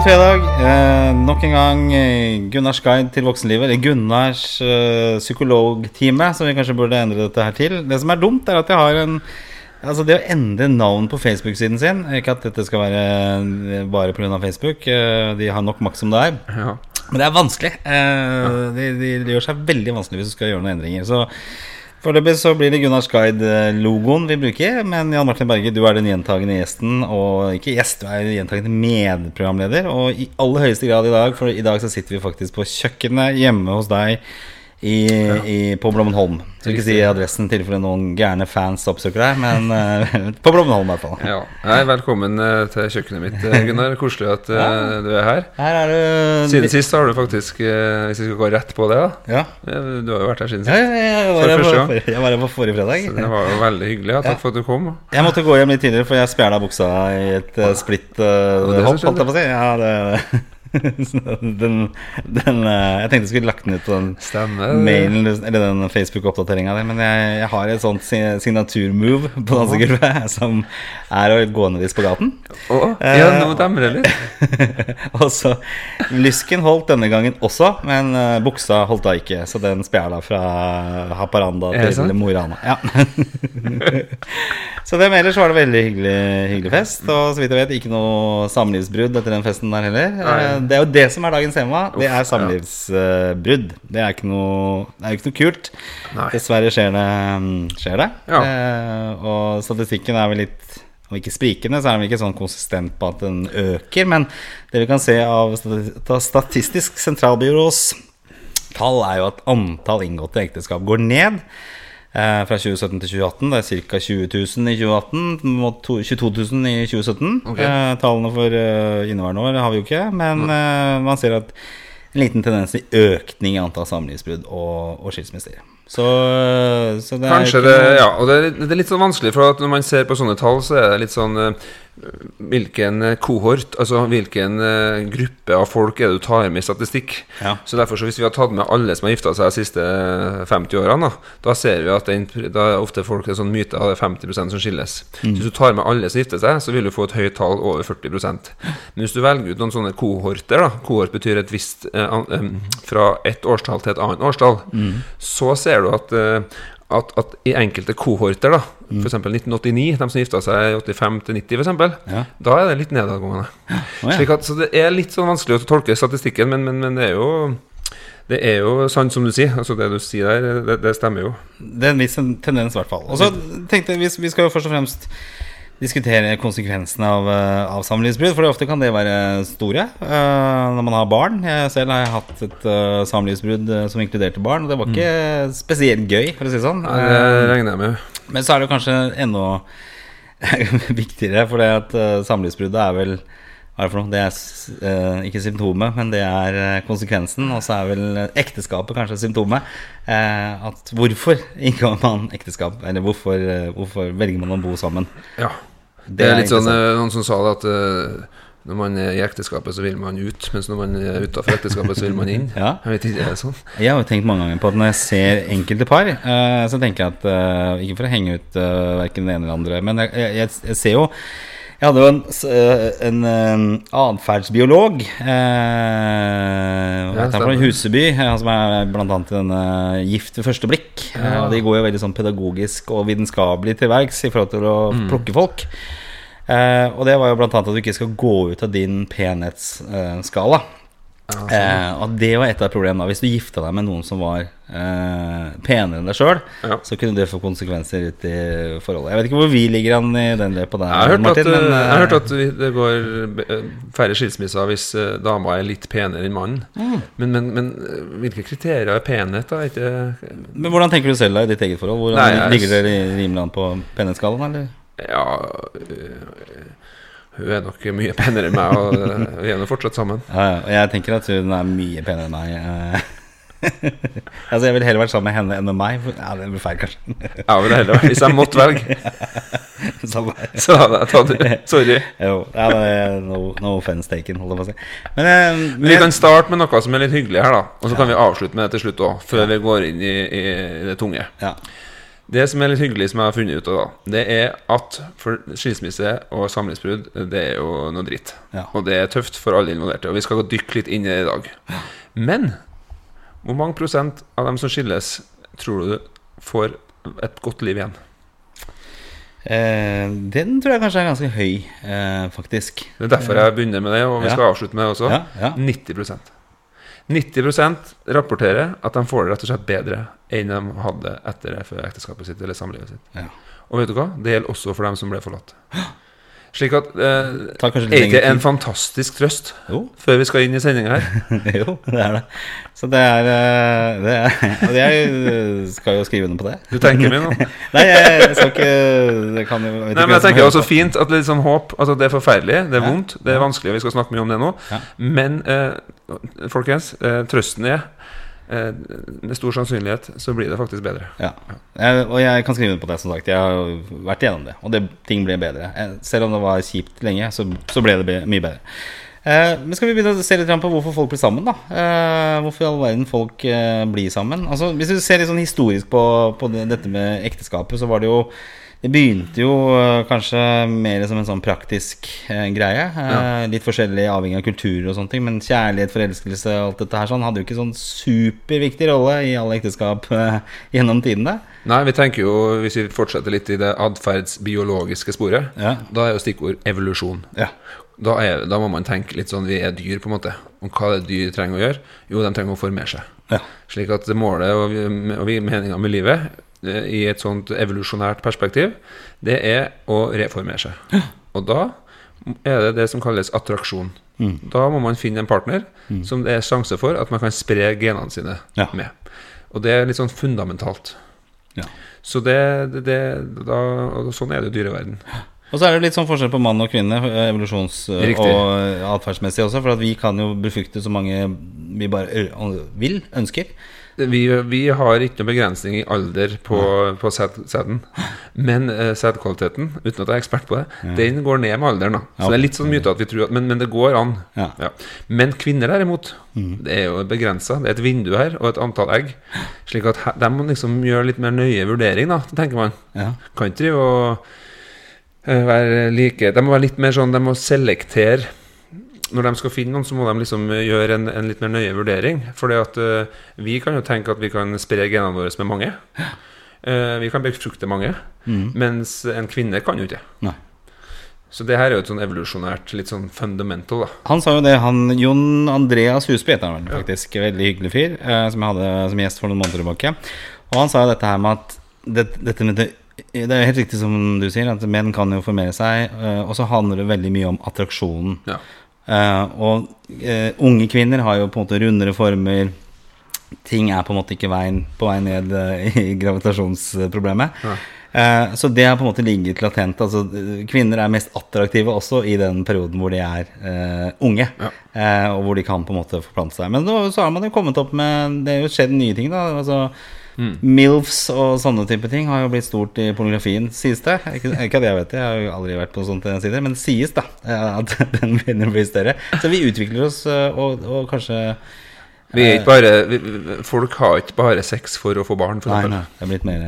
God fredag. Eh, nok en gang eh, Gunnars guide til voksenlivet. Eller Gunnars eh, psykologtime, som vi kanskje burde endre dette her til. Det som er dumt, er at jeg har en Altså Det å endre navn på Facebook-siden sin Ikke at dette skal være eh, bare pga. Facebook. eh, De har nok makt som det er. Ja. Men det er vanskelig. Eh, de, de, det gjør seg veldig vanskelig hvis du skal gjøre noen endringer. Så Foreløpig så blir det Gunnars Guide-logoen vi bruker. Men Jan Martin Berge, du er den gjentagende gjesten, og ikke gjest, du er gjentagende medprogramleder. Og i aller høyeste grad i dag, for i dag så sitter vi faktisk på kjøkkenet hjemme hos deg i, i, på Blommenholm. Skal ikke si adressen til tilfelle noen gærne fans oppsøker deg, men eh, på Blommenholm i hvert fall. ja. Hei, velkommen eh, til kjøkkenet mitt, eh, Gunnar. Koselig at ja. du er her. Her er du Siden sist har du faktisk, hvis vi skal gå rett på det, da Ja. Du har jo vært her siden sist. ja, ja, jeg For var her på, jeg var her på forrige fredag. Så det var jo veldig hyggelig. Ja. Takk for at du kom. Jeg måtte gå hjem litt tidligere, for jeg spjæla buksa i et splitt uh, hopp, holdt jeg på å si. Ja, det, den, den uh, Jeg tenkte jeg skulle lagt den ut på den Stemmer. mailen Eller den Facebook-oppdateringa di, men jeg, jeg har et sånt si- signaturmove på dansegulvet som er å gå ned i spagaten. Oh, ja, nå demrer det litt. og så Lysken holdt denne gangen også, men uh, buksa holdt da ikke. Så den spjæla fra Haparanda til? Mo i Rana. Ja. så det, med ellers var det veldig hyggelig, hyggelig fest. Og så vidt jeg vet, ikke noe samlivsbrudd etter den festen der heller. Nei. Det er jo det som er dagens tema. Det er samlivsbrudd. Det er ikke noe Det er ikke noe kult. Nei. Dessverre skjer det. skjer det. Ja. Eh, og statistikken er vel litt om ikke sprikende, så er den ikke sånn konsistent på at den øker. Men det vi kan se av Statistisk sentralbyrås tall, er jo at antall inngåtte ekteskap går ned. Eh, fra 2017 til 2018. Det er ca. 20 000 i 2018 mot 22 000 i 2017. Okay. Eh, tallene for eh, inneværende år har vi jo ikke, men eh, man ser at en liten tendens til økning i antall samlivsbrudd og, og skilsmisser. Så, så det Kanskje er det ikke noe- Ja, og det er, det er litt sånn vanskelig, for når man ser på sånne tall, så er det litt sånn Hvilken eh, kohort, altså hvilken eh, gruppe av folk er det du tar med i statistikk? Ja. Så derfor, så hvis vi har tatt med alle som har gifta seg de siste 50 årene, da, da ser vi at den, da er ofte folk en sånn myte av det er 50% som skilles. Mm. hvis du tar med alle som gifter seg, så vil du få et høyt tall over 40% Men hvis du velger ut noen sånne kohorter, da kohort betyr et visst eh, an, fra et årstall til et annet årstall, så ser du at eh, at, at i enkelte kohorter, da Mm. f.eks. 1989, de som gifta seg i 85 til 90, for eksempel, Ja. da er det litt nedadgående. Å, ja. At, så det er litt sånn vanskelig å tolke statistikken, men, men, men det er jo det er jo sant som du sier. Altså Det du sier der, det, det stemmer jo. Det er en viss tendens, i hvert fall. Og så tenkte jeg, vi, vi skal jo først og fremst diskutere konsekvensene av, eh, av samlivsbrudd. For ofte kan det være store uh, når man har barn. Jeg selv har hatt et uh, samlivsbrudd som inkluderte barn. Og det var ikke spesielt gøy, for å si det sånn. Nei, det regner jeg med. Men så er det kanskje enda viktigere, for det at uh, samlivsbruddet er vel hva er det for noe? Det er ikke symptomet, men det er konsekvensen. Og så er vel ekteskapet kanskje symptomet. At hvorfor inngår man ekteskap? Eller hvorfor, hvorfor velger man å bo sammen? Ja. Det Det er er litt sånn eh, Noen som sa det at uh, når man er i ekteskapet, så vil man ut, mens når man er utafor ekteskapet, så vil man inn. Ja. Jeg vet ikke, er det sånn? Jeg har jo tenkt mange ganger på at når jeg ser enkelte par, uh, så tenker jeg at uh, Ikke for å henge ut uh, verken det ene eller andre, men jeg, jeg, jeg ser jo Jeg hadde jo en, eh, en eh, atferdsbiolog eh, fra. Huseby, eh, som er annet i denne Gift ved første blikk. Ja. de går jo veldig sånn pedagogisk og vitenskapelig til verks i forhold til å plukke folk. Eh, og det var jo annet at du ikke skal gå ut av din penhetsskala. Eh, og det var et av problemene. Hvis du gifta deg med noen som var eh, penere enn deg sjøl, Ja. så kunne det få konsekvenser ut i forholdet. Jeg vet ikke hvor vi ligger an i den løpet der, Jeg har hørt at, men, eh, jeg har hørt eh, at det går eh, færre skilsmisser hvis eh, dama er litt penere enn mannen. Mm. Men, men, men eh, hvilke kriterier er penhet, da? Ikke, men hvordan tenker du selv da i ditt eget forhold? Hvordan Nei, jeg- Ligger dere rimelig an på penhetsskalaen, eller? ja øh, Hun er nok mye penere enn meg, og øh, vi er nå fortsatt sammen. Ja, ja, jeg tenker at hun er mye penere enn meg. eh. altså Jeg ville heller vært sammen med henne enn med meg. Ja, det blir feil, kanskje. ja, men heller vært Hvis jeg måtte velge, så hadde jeg tatt det. Sorry. Jo, ja, det no, no offense taken, holdt jeg på å si. Men, eh, men Men vi kan starte med noe som er litt hyggelig her, da. Og så kan vi avslutte med det til slutt òg, før vi går inn i, i det tunge. ja. Det som er litt hyggelig, som jeg har funnet ut av, da, det er at for skilsmisse og samlivsbrudd, det er jo noe dritt. Ja. Og det er tøft for alle involverte. Og vi skal gå dykke litt inn i det i dag. Men hvor mange prosent av dem som skilles, tror du får et godt liv igjen? Eh, den tror jeg kanskje er ganske høy, eh, faktisk. Det er derfor jeg begynner med det, og vi Ja. skal avslutte med det også. Ja, ja. 90 90% rapporterer at de får det rett og slett bedre enn de hadde etter det før ekteskapet sitt eller samlivet sitt. Ja. Og vet du hva? Det gjelder også for dem som ble forlatt. Slik at eh, Er ikke en fantastisk trøst Jo, før vi skal inn i sendinga her? jo, det er det. Så det er, eh, det er Og jeg eh, skal jo skrive under på det. Du tenker mye nå? Nei, jeg, skal ikke Det kan jo Nei, men jeg tenker også fint at litt sånn håp Altså det er forferdelig, det er Ja. vondt, det er vanskelig, og vi skal snakke mye om det nå. Ja. Men eh, folkens, eh, trøsten er Med stor sannsynlighet så blir det faktisk bedre. Ja. Jeg, og jeg kan skrive under på det, som sagt. Jeg har vært igjennom det. Og det, ting ble bedre. Eh, Selv om det var kjipt lenge, så, så ble det mye bedre. Eh, men skal vi begynne å se litt på hvorfor folk blir sammen, da? Eh, hvorfor i all verden folk eh, blir sammen? Altså, hvis du ser litt sånn historisk på, på det, dette med ekteskapet, så var det jo det begynte jo eh, kanskje mer som en sånn praktisk eh, greie. Ja. Litt forskjellig avhengig av kulturer og sånne ting. Men kjærlighet, forelskelse og alt dette her sånn hadde jo ikke sånn superviktig rolle i alle ekteskap eh, gjennom tidene. Nei, vi tenker jo, hvis vi fortsetter litt i det atferdsbiologiske sporet, Ja. da er jo stikkord evolusjon. Ja. Da, er, da må man tenke litt sånn vi er dyr, på en måte. Og hva er det dyr trenger å gjøre? Jo, de trenger å formere seg. Ja. Slik at målet og, og meninga med livet eh, i et sånt evolusjonært perspektiv, det er å reformere seg. Og da er det det som kalles attraksjon. Mm. Da må man finne en partner som det er sjanse for at man kan spre genene sine Ja. med. Og det er litt sånn fundamentalt. Ja. Så det, det, det da, Sånn er det jo i dyreverden. Og så er det litt sånn forskjell på mann og kvinne, eh, evolusjons- Riktig. og atferdsmessig også. For at vi kan jo befrukte så mange vi bare vil, ønsker. Vi, vi har ikke noen begrensning i alder på, på sæden. Men uh, sædkvaliteten, uten at jeg er ekspert på det, den går ned med alderen. da Så Ja. det er litt sånn myte at vi tror at Men, men det går an. Ja. Men kvinner derimot, det er jo begrensa. Det er et vindu her og et antall egg. Slik at de må liksom gjøre litt mer nøye vurdering, da, tenker man. Ja. Kan ikke drive og eh, være like De må være litt mer sånn De må selektere når de skal finne noen, så må de liksom gjøre en, en litt mer nøye vurdering. Fordi at eh, vi kan jo tenke at vi kan spre genene våre med mange. Uh, vi kan befrukte mange. Mens en kvinne kan jo ikke det. Så det her er jo et sånn evolusjonært, litt sånn fundamental, da. Han sa jo det, han Jon Andreas Husby heter han faktisk. faktisk. Veldig hyggelig fyr, eh, som jeg hadde som gjest for noen måneder tilbake. Og han sa jo dette her med at det, dette med det, det er helt riktig som du sier, at menn kan jo formere seg. eh, Og så handler det veldig mye om attraksjonen. Ja. Eh, og eh, unge kvinner har jo på en måte rundere former. Ting er på en måte ikke veien, på vei ned i gravitasjonsproblemet. Ja. Så det har på en måte ligget latent. Altså, kvinner er mest attraktive også i den perioden hvor de er uh, unge. Ja. Uh, og hvor de kan på en måte forplante seg. Men nå, så har man jo kommet opp med Det er jo skjedd nye ting, da. Altså, Mm. Milfs og sånne type ting har jo blitt stort i pornografien, sies det. Ikke, ikke at jeg vet det, jeg har jo aldri vært på sånne sider, men det sies da eh, at den begynner å bli større. Så vi utvikler oss, eh, og, og kanskje Vi er ikke bare vi, Folk har ikke bare sex for å få barn, for Nei, nei, det er blitt mer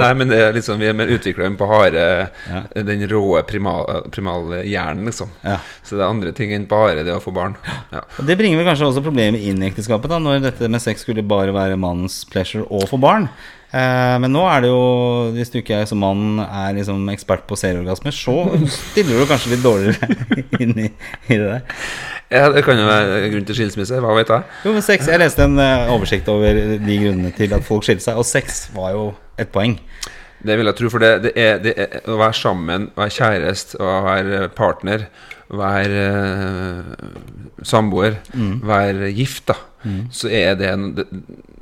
Nei, men det er sånn, vi er mer utvikla enn på harde Ja. Den råe primal- primale hjernen, liksom. Ja. Så det er andre ting enn bare det å få barn. Ja. Det bringer vel kanskje også problemet inn i ekteskapet, da når dette med sex skulle bare være mannens pleasure og få barn. Eh, men nå er det jo, hvis du ikke er som mann er liksom ekspert på serieorgasmer, så stiller du kanskje litt dårligere inn i, i det der. Ja, det kan jo være grunn til skilsmisse, hva vet jeg. Jo, men sex, Jeg leste en eh, oversikt over de grunnene til at folk skilte seg, og sex var jo et poeng. Det vil jeg tro, for det, det, er, det er å være sammen, være kjæreste, å være partner, være uh, samboer, være gift, da. Så er det, en, det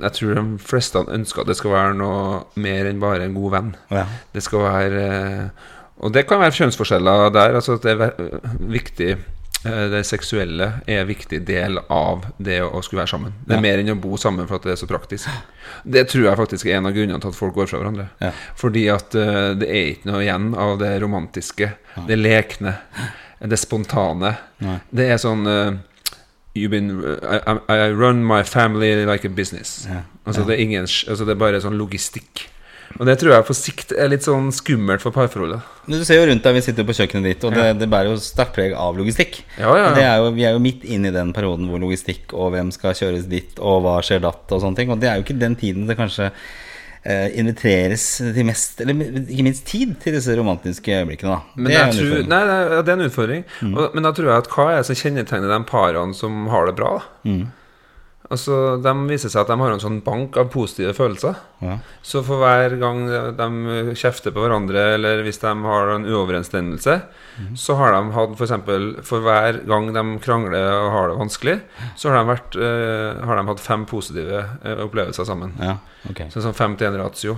Jeg tror de fleste ønsker at det skal være noe mer enn bare en god venn. Ja. Det skal være uh, Og det kan være kjønnsforskjeller der. Altså at det er viktig eh, Det seksuelle er en viktig del av det å, å skulle være sammen. Det er Ja. mer enn å bo sammen for at det er så praktisk. Det tror jeg faktisk er en av grunnene til at folk går fra hverandre. Ja. Fordi at det er ikke noe igjen av det romantiske, det lekne, det spontane. Nei. Det er sånn uh, You've been I, I, I run my family like a business. Ja. Altså, det er ingen, altså Det er bare sånn logistikk. Og det tror jeg på sikt er litt sånn skummelt for parforholdet. Du ser jo rundt deg, vi sitter jo på kjøkkenet ditt, og det, det bærer jo sterkt preg av logistikk. Ja, ja, ja. Det er jo, vi er jo midt inne i den perioden hvor logistikk og hvem skal kjøres dit, og hva skjer datt, og sånne ting. Og det er jo ikke den tiden det kanskje eh, inviteres til mest, eller ikke minst tid, til disse romantiske øyeblikkene, det er en tror, utfordring. Mm. nei, nei, det er en utfordring. Og, men da tror jeg at hva er det som kjennetegner de parene som har det bra? da? Mm. Altså, De viser seg at de har en sånn bank av positive følelser. Ja. Så for hver gang de kjefter på hverandre, eller hvis de har en uoverensstemmelse, Mm. så har de hatt f.eks. For, for hver gang de krangler og har det vanskelig, så har de, vært, uh, har de hatt fem positive uh, opplevelser sammen. ja, ok. Så sånn fem til en ratio.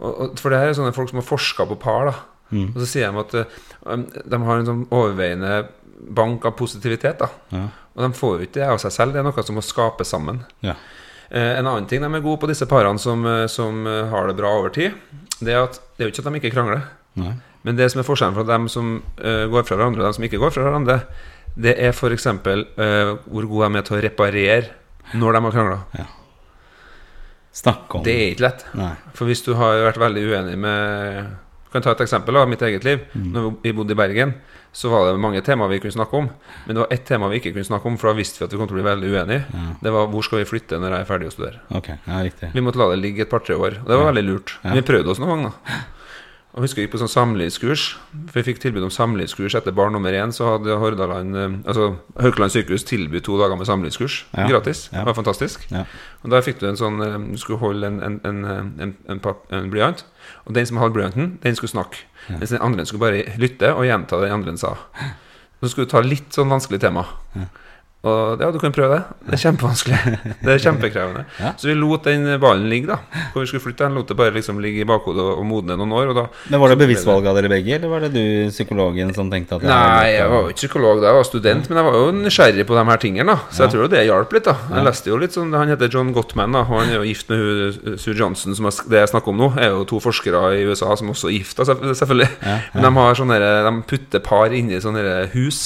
Og, og, for det her er sånne folk som har forska på par. da Mm. Og så sier de at uh, de har en sånn overveiende bank av positivitet. da Ja. Og de får jo ikke det av seg selv, det er noe som må skapes sammen. Ja. Eh, en annen ting de er gode på, disse parene som, eh, som eh, har det bra over tid, det er at det er jo ikke at de ikke krangler. Nei. Men det som er forskjellen fra dem som går fra hverandre, og dem som ikke går fra hverandre, det er f.eks. Uh, hvor gode de er til å reparere når de har krangla. Snakke om Det er ikke lett. Nei. For hvis du har vært veldig uenig med kan ta et eksempel av mitt eget liv. Mm. Når vi bodde i Bergen, så var det mange temaer vi kunne snakke om. Men det var ett tema vi ikke kunne snakke om, for da visste vi at vi kom til å bli veldig uenige. Det var hvor skal vi flytte når jeg er ferdig å studere. Okay. ja. Vi måtte la det ligge et par-tre år. Og det var veldig lurt. Men vi prøvde oss noen ganger, da. Jeg husker jeg gikk på sånn samlivskurs. For vi fikk tilbud om samlivskurs etter barn nummer én. Så hadde Hordaland eh, Altså Haukeland sykehus tilbudt to dager med samlivskurs Ja. gratis. Ja. Det var fantastisk. Ja. Og der fikk du en sånn eh, Du skulle holde en, en, en, en, en, blyant. Og den som hadde blyanten, den skulle snakke. Mens den andre skulle bare lytte og gjenta det den andre sa. Så skulle du ta litt sånn vanskelig tema. Og ja, du kan prøve det. Det er kjempevanskelig. Det er kjempekrevende. Ja. Så vi lot den ballen ligge, da. Hvor vi skulle flytte den. Lot det bare liksom ligge i bakhodet og, modne noen år. Da Men Var det bevisst valg av dere begge, eller var det du, psykologen, som tenkte at Nei, jeg var jo ikke psykolog da jeg var student, men jeg var jo nysgjerrig på de her tingene. da Så jeg tror jo det hjalp litt. da Jeg leste jo litt sånn Han heter John Gottman, da og han er jo gift med hun, Sue Johnson, som er, det jeg snakker om nå. Er jo to forskere i USA som også er gifta, selvfølgelig. Men de har sånne De putter par inni sånne hus.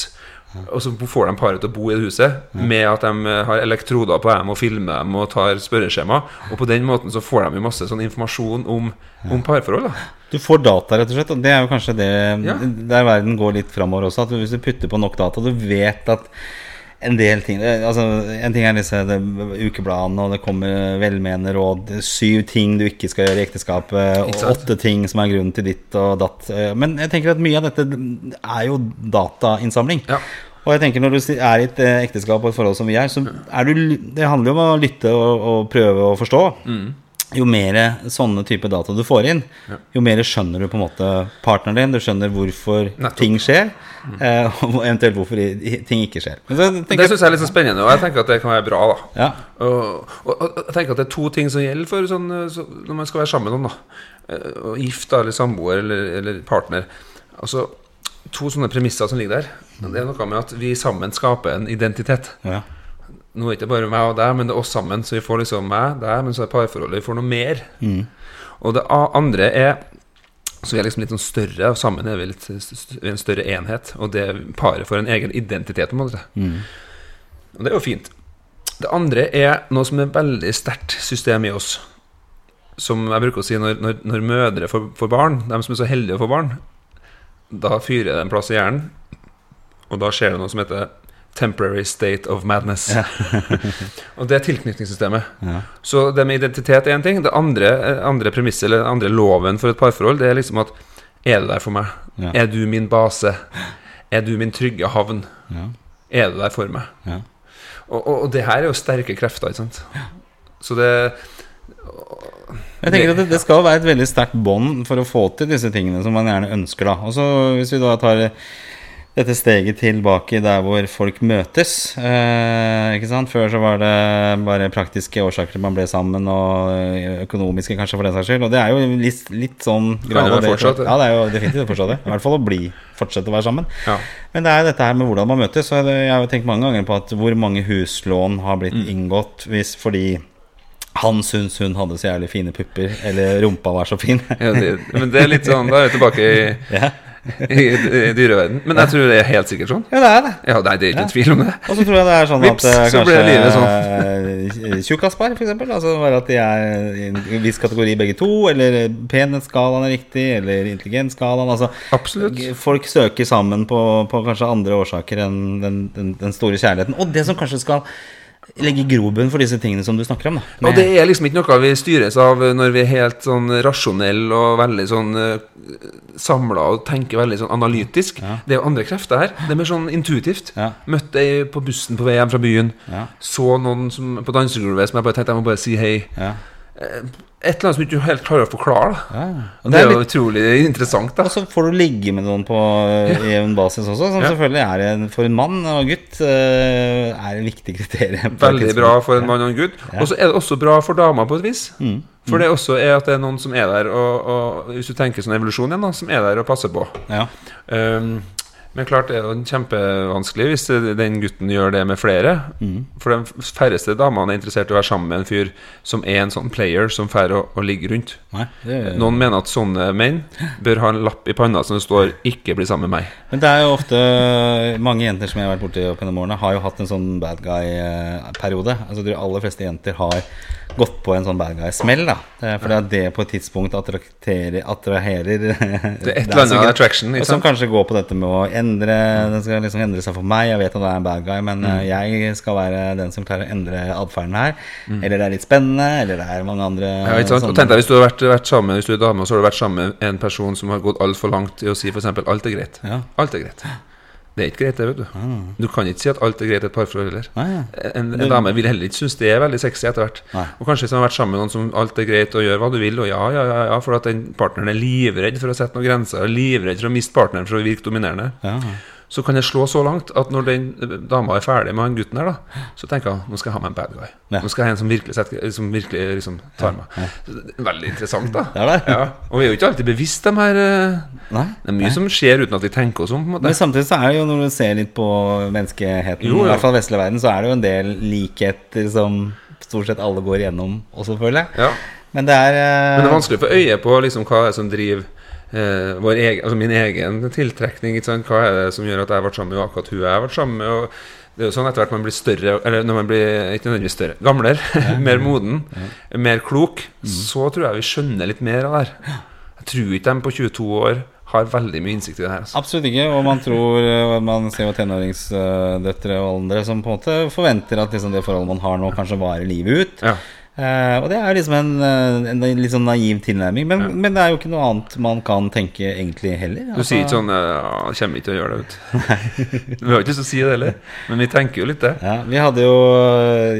Og så får de paret til å bo i huset med at de eh, har elektroder på dem og filmer dem og tar spørreskjema. Og på den måten så får de jo masse sånn informasjon om, om parforhold. da Du får data, rett og slett, og det er jo kanskje det Ja. der verden går litt framover også. At hvis du putter på nok data, du vet at en del ting Altså, En ting er disse ukebladene, og det kommer velmenende råd. Syv ting du ikke skal gjøre i ekteskapet, og åtte ting som er grunnen til ditt og datt. Eh, Men jeg tenker at mye av dette er jo datainnsamling. Ja. Og jeg tenker når du er i et eh, ekteskap og et forhold som vi er, så er du Det handler jo om å lytte og, og prøve å forstå. Mm. Jo mer sånne type data du får inn, jo mer skjønner du på en måte partneren din. Du skjønner hvorfor Nettopp. ting skjer, eh, og eventuelt hvorfor ting ikke skjer. Det syns jeg er litt så spennende, og jeg tenker at det kan være bra. ja, Og, og, og jeg tenker at det er to ting som gjelder for sånn, eh, så, når man skal være sammen med da Eh, og Gift eller samboer eller, eller partner. Altså To sånne premisser som ligger der. Det er noe med at vi sammen skaper en identitet. ja, Nå er det ikke bare meg og deg, men det er oss sammen. Så vi får liksom meg, deg, men så er parforholdet Vi får noe mer. Og det andre er Så vi er liksom litt sånn større, og sammen er vi litt vi er en større enhet. Og det paret får en egen identitet. på en måte Og det er jo fint. Det andre er noe som er veldig sterkt system i oss. Som jeg bruker å si når, når, når mødre får, får barn, de som er så heldige å få barn, da fyrer det en plass i hjernen, og da skjer det noe som heter temporary state of madness. og det er tilknytningssystemet. ja. Så det med identitet er én ting. Det andre, andre premisset, eller andre loven for et parforhold, det er liksom at Er du der for meg? Ja. Er du min base? Er du min trygge havn? ja, Er du der for meg? ja. Og, og, og det her er jo sterke krefter, ikke sant? Så det Jeg tenker at det, det skal være et veldig sterkt bånd for å få til disse tingene som man gjerne ønsker. da Og så Hvis vi da tar dette steget tilbake der hvor folk møtes eh, Før så var det bare praktiske årsaker til man ble sammen, og økonomiske kanskje for den saks skyld. Og det er jo litt, litt sånn Kan det grad av være fortsatt? Ja, det er jo definitivt fortsatt det. I hvert fall å bli fortsette å være sammen. Ja. Men det er jo dette her med hvordan man møtes. Og jeg har jo tenkt mange ganger på at hvor mange huslån har blitt Mm. inngått hvis fordi han syns hun hadde så jævlig fine pupper, eller rumpa var så fin. Ja, det, men det er litt sånn Da er vi tilbake i ja. i, i dyreverden. Men jeg tror det er helt sikkert sånn. Ja, det er det. Ja, nei, det er ikke ja. tvil om det. Og så tror jeg det er sånn Vips, at eh, så ble livet sånn. kanskje tjukkaspar, eksempel. Altså bare at de er i en viss kategori begge to, eller penhetsskalaen er riktig, eller intelligensskalaen. Altså, Absolutt. folk søker sammen på, på kanskje andre årsaker enn den, den, den store kjærligheten. Og det som kanskje skal legge grobunn for disse tingene som du snakker om. Da. Og det er liksom ikke noe vi styres av når vi er helt sånn rasjonelle og veldig sånn uh, samla og tenker veldig sånn analytisk. Det er jo andre krefter her. Det er mer sånn intuitivt. Ja. Møtte ei på bussen på vei hjem fra byen. Ja. Så noen som, på dansegulvet som jeg bare tenkte jeg må bare si hei. Ja. Et eller annet som du ikke helt klarer å forklare. Ja. Det det er jo litt utrolig interessant. da Og så får du ligge med noen på eh, jevn basis også, som Ja. selvfølgelig er en, for en mann og gutt eh, er en viktig kriterium. Veldig bra for en mann og en gutt. Og så er det også bra for damer på et vis. Mm. For det også er at det er noen som er der, og, og hvis du tenker sånn evolusjon igjen, da, som er der og passer på. Ja. Um, men klart det er jo kjempevanskelig hvis den gutten gjør det med flere. Mm. For de færreste damene er interessert i å være sammen med en fyr som er en sånn player som får å, å ligge rundt. Nei, er... Noen mener at sånne menn bør ha en lapp i panna som det står 'ikke bli sammen med meg'. Men det er jo ofte mange jenter som jeg har vært borti opp gjennom årene, har jo hatt en sånn bad guy-periode. Altså De aller fleste jenter har gått på en sånn bad guy-smell. da For det er det på et tidspunkt attraherer Det er et eller annet attraction. Og som kanskje går på dette med å endre Den skal liksom endre seg for meg. Jeg vet at det er en bad guy, men Mm. eh, jeg skal være den som klarer å endre atferden her. Eller det er litt spennende, eller det er mange andre Ja, ikke sant? Og tenk deg Hvis du har vært, vært sammen Hvis du er dame, og så har du vært sammen med en person som har gått altfor langt i å si f.eks.: alt er greit. Ja. Alt er greit. Det er ikke greit, det, vet du. Du kan ikke si at alt er greit et parforhold heller. Nei, ja. En, en dame vil heller ikke synes det er veldig sexy etter hvert. Og kanskje hvis man har vært sammen med noen som alt er greit og gjør hva du vil, og ja, ja, ja, ja for at den partneren er livredd for å sette noen grenser, og livredd for å miste partneren for å virke dominerende, Ja. Så kan det slå så langt at når den eh, dama er ferdig med han gutten her, da, så tenker hun nå skal jeg ha meg en bad guy. Ja. Nå skal jeg ha en som virkelig, setter, som virkelig liksom tar meg. Veldig interessant, da. Og vi er jo ikke alltid bevisst de her eh, Nei. Det er mye som skjer uten at vi tenker oss om. Men samtidig så er det jo, når du ser litt på menneskeheten, Jo, i hvert fall vestlig verden, så er det jo en del likheter som stort sett alle går igjennom også, føler jeg. Ja. Men det er uh... Men det er vanskelig å få øye på liksom, hva det er som driver eh, vår egen, altså min egen tiltrekning. Hva er det som gjør at jeg ble sammen med akkurat hun jeg vært sammen med? Og det er jo sånn etter hvert man blir større, eller når man blir ikke nødvendigvis større, gamlere, mer moden, mer klok, så tror jeg vi skjønner litt mer av det her. Jeg tror ikke de på 22 år har veldig mye innsikt i det her. Altså. Absolutt ikke. Og man tror eh, Man ser jo tenåringsdøtre og andre som på en måte forventer at liksom det forholdet man har nå, kanskje varer livet ut. Ja. Eh, og det er liksom en, en, en litt sånn naiv tilnærming. Men, men det er jo ikke noe annet man kan tenke egentlig heller. Du sier ikke sånn eh, ja, 'Kommer ikke til å gjøre det', vet du. Vi har ikke lyst til å si det heller, men vi tenker jo litt det. Ja, vi hadde jo,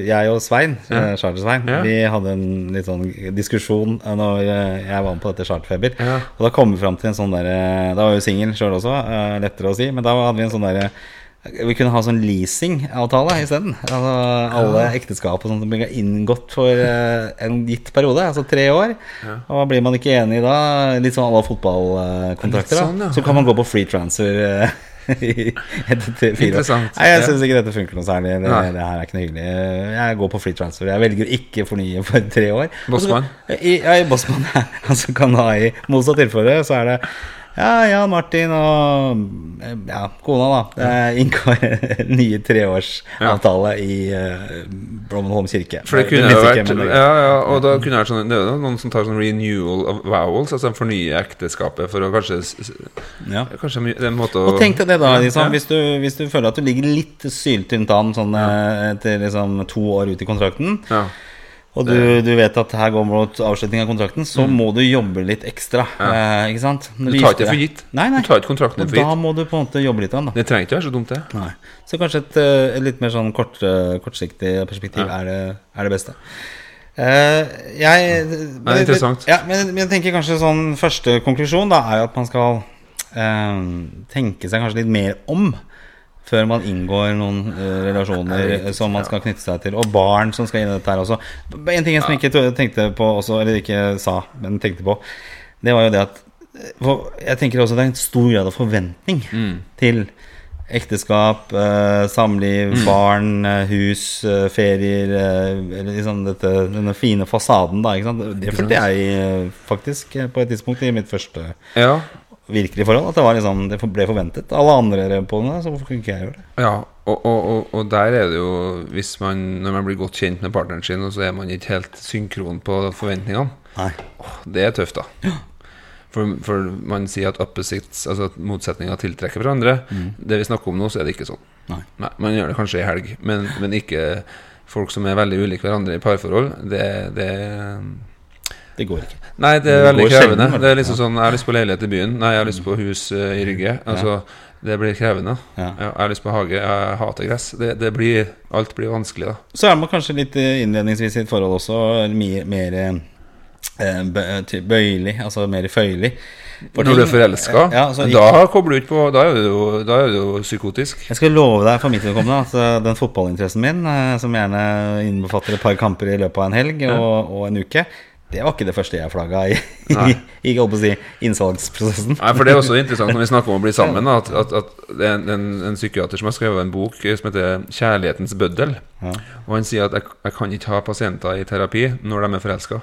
jeg og Svein, Ja. eh, Ja. vi hadde en litt sånn diskusjon eh, når jeg var med på dette Charterfeber. Ja. Og da kom vi fram til en sånn derre Da var jo singel sjøl også, eh, lettere å si, men da hadde vi en sånn derre vi kunne ha sånn leasingavtale isteden. Altså, alle ekteskap og sånt ble inngått for eh, en gitt periode, altså tre år. Og blir man ikke enig da, litt sånn alle fotballkontrakter, sånn, ja. så kan man gå på free transfer. eh, etter fire år. Nei, jeg Ja. syns ikke dette funker noe særlig. Det, det her er ikke noe hyggelig. Jeg går på free transfer. Jeg velger ikke fornye for tre år. Bossmann? I, ja, i Bossmann. Altså kan ha i motsatt tilfelle, så er det ja, Jan Martin og eh, ja, kona, da. Det inngår en ny treårsavtale i uh, Blommenholm kirke. For det kunne det jo vært Ja, ja, og da kunne det vært sånn Det er noen som tar sånn renewal of vowels, altså de fornyer ekteskapet for å kanskje ja. Kanskje det er en måte å Og tenk deg det, da. Liksom, Ja. hvis, du, hvis du føler at du ligger litt syltynt an sånn, eh, etter liksom, to år ut i kontrakten, Ja. Og du, du vet at her går mot avslutning av kontrakten, så må du jobbe litt ekstra. Eh, ikke sant? Mm. Du tar ikke det for gitt. Nei, nei. Du tar ikke kontrakten Og for da må du på en måte jobbe litt. av da. Det trenger ikke være så dumt, det. Nei. Så kanskje et, eh, et litt mer sånn kort, eh, kortsiktig perspektiv Ja. er, det, er det beste. Eh, jeg, det er interessant. Ja, men, men jeg tenker kanskje sånn første konklusjon da er jo at man skal eh, tenke seg kanskje litt mer om før man inngår noen uh, relasjoner riktig, som man skal knytte seg til. Og barn som skal inn i dette her også. En ting jeg som ikke tenkte på også, eller ikke sa, men tenkte på, det var jo det at eh, Jeg tenker også det er en stor grad av forventning Mm. til ekteskap, eh, samliv, Mm. barn, eh, hus, eh, ferier eh, Eller liksom dette, denne fine fasaden, da. Det følte jeg faktisk på et tidspunkt i mitt første Ja. Virkelig forhold. At det, var liksom, det ble forventet. Alle andre rev på det, så hvorfor kunne ikke jeg gjøre det? Ja, og, og, og, der er det jo Hvis man, når man blir godt kjent med partneren sin, og så er man ikke helt synkron på forventningene, Nei. det er tøft, da. For, for man sier at opposites, altså at motsetninger tiltrekker hverandre. Det vi snakker om nå, så er det ikke sånn. Nei. Nei, Man gjør det kanskje i helg, men, men ikke folk som er veldig ulike hverandre i parforhold. Det, det Det går ikke. Nei, det er veldig det krevende. sjelden, Det er liksom sånn Jeg har lyst på leilighet i byen. Nei, jeg har lyst på hus eh, i Rygge. Altså, det blir krevende. Ja. Jeg har lyst på hage. Jeg hater gress. Det, det blir Alt blir vanskelig, da. Så er man kanskje litt eh, innledningsvis i et forhold også mer, mer eh, bøyelig, altså mer føyelig. For Når du er forelska, Ja, altså, da kobler du ikke på Da er du jo, da er du jo psykotisk. Jeg skal love deg for mitt vedkommende at den fotballinteressen min, som gjerne innbefatter et par kamper i løpet av en helg og, og en uke, det var ikke det første jeg flagga i, i, i si, innsalgsprosessen. Nei, for Det er også interessant når vi snakker om å bli sammen, at, at, at det er en, en, psykiater som har skrevet en bok som heter 'Kjærlighetens bøddel'. Ja. Og han sier at jeg, jeg kan ikke ha pasienter i terapi når de er forelska.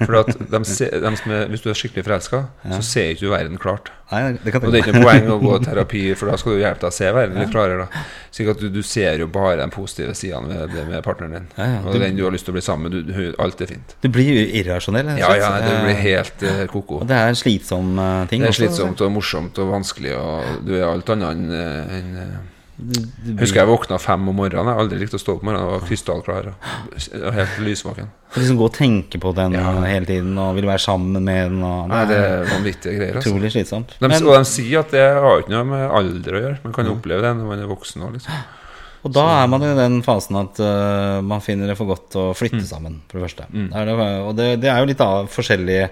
For de de hvis du er skikkelig forelska, så ser ikke du verden klart. Nei, det kan Og det er ikke poeng å gå i terapi, for da skal du hjelpe deg å se verden litt klarere. da Slik at du, du ser jo bare den positive sidene med, med partneren din. Ja, ja. Og den du har lyst til å bli sammen med. Du, alt er fint. Du blir jo irrasjonell. Ja, ja, det blir Eh, helt uh, ko-ko. Det er en slitsom eh, ting. Det er slitsomt og morsomt og vanskelig, og du er alt annet enn enn, blir, Husker jeg våkna fem om morgenen. Jeg har aldri likt å stå opp om morgenen. Jeg var krystallklar og helt lysvåken. Liksom gå og tenke på den Ja. hele tiden og vil være sammen med den. Og, Nei, det er vanvittige greier. Altså. utrolig slitsomt. De, Men, og de sier at det har ikke noe med alder å gjøre. Man kan jo oppleve det når man er voksen òg, liksom. og da er man i den fasen at uh, man finner det for godt å flytte Mm. sammen, for det første. Det er det, og det, det er jo litt av forskjellige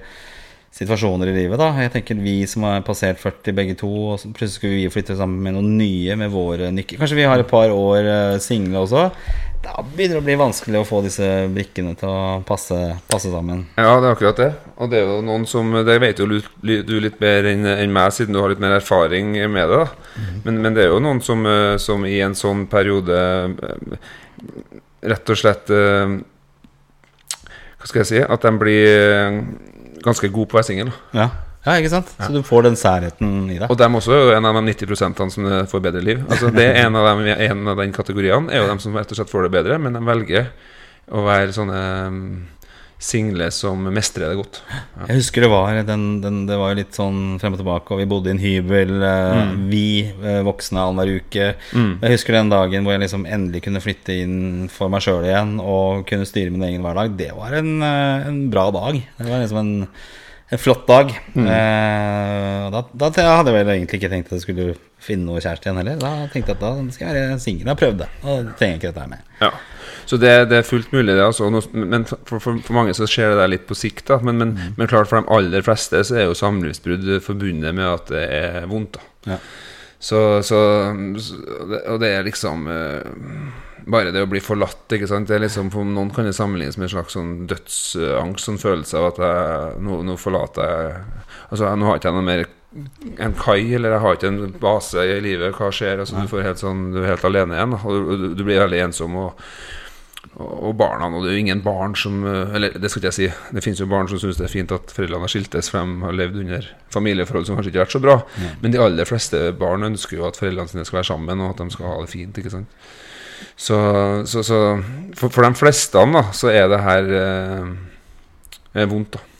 situasjoner i livet, da. Jeg tenker vi som har passert 40 begge to, og så plutselig skulle vi flytte sammen med noen nye med våre nykker. Kanskje vi har et par år uh, single også. Da begynner det å bli vanskelig å få disse brikkene til å passe, passe sammen. Ja, det er akkurat det. Og det er jo noen som Det vet jo du litt mer enn meg, siden du har litt mer erfaring med det. da men, men det er jo noen som, eh, som i en sånn periode eh, rett og slett eh, Hva skal jeg si At de blir eh, ganske god på å være singel. Ja. ja, ikke sant? Så du får den særheten i deg. Og dem også er også en av de 90% som får bedre liv. Altså det er En av, dem, en av den kategoriene er jo dem som rett og slett får det bedre, men de velger å være sånne single som mestrer det godt. Jeg husker det var den, den, Det var litt sånn frem og tilbake, og vi bodde i en hybel, mm. vi eh, voksne annenhver uke. Mm. Jeg husker den dagen hvor jeg liksom endelig kunne flytte inn for meg sjøl igjen og kunne styre min egen hverdag. Det var en, eh, en bra dag. Det var liksom en, en flott dag. Mm. Eh, da, da hadde jeg vel egentlig ikke tenkt at jeg skulle finne noe kjæreste igjen heller. Da tenkte jeg at da skal jeg være singel. Jeg har prøvd det. Og trenger ikke dette her med. Ja. Så det, det er fullt mulig, det. Altså. Men for, for, for mange så skjer det der litt på sikt. Da. Men, men, men klart for de aller fleste så er jo samlivsbrudd forbundet med at det er vondt. Da. Ja. Så, så, så Og det er liksom eh, Bare det å bli forlatt, ikke sant. Det er liksom, for noen kan det sammenlignes med en slags sånn dødsangst, sånn følelse av at jeg, nå, nå forlater jeg Altså, nå har ikke jeg noe mer en kai, eller jeg har ikke en base i livet. Hva skjer? Altså, du, får helt sånn, du er helt alene igjen, og du, du blir veldig ensom. Og, og, barna Og det er jo ingen barn som Eller det skal ikke jeg si. Det finnes jo barn som syns det er fint at foreldrene har skiltes, for de har levd under familieforhold som kanskje ikke har vært så bra. Men de aller fleste barn ønsker jo at foreldrene sine skal være sammen, og at de skal ha det fint. ikke sant? Så, så, så for, for de fleste da, så er det her eh, er vondt, da.